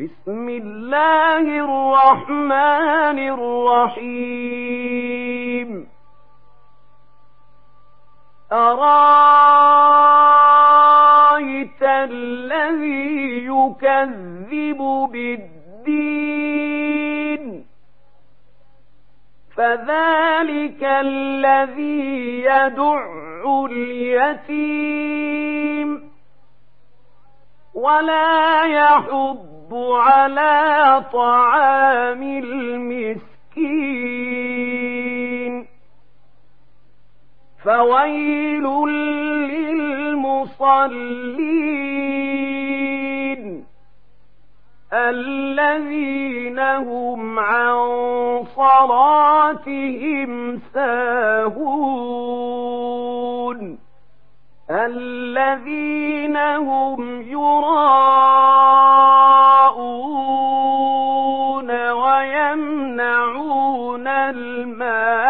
بسم الله الرحمن الرحيم. أرأيت الذي يكذب بالدين؟ فذلك الذي يدع اليتيم. ولا يحض على طعام المسكين. فويل للمصلين الذين هم عن صلاتهم ساهون. الذين هم يراءون ويمنعون الماعون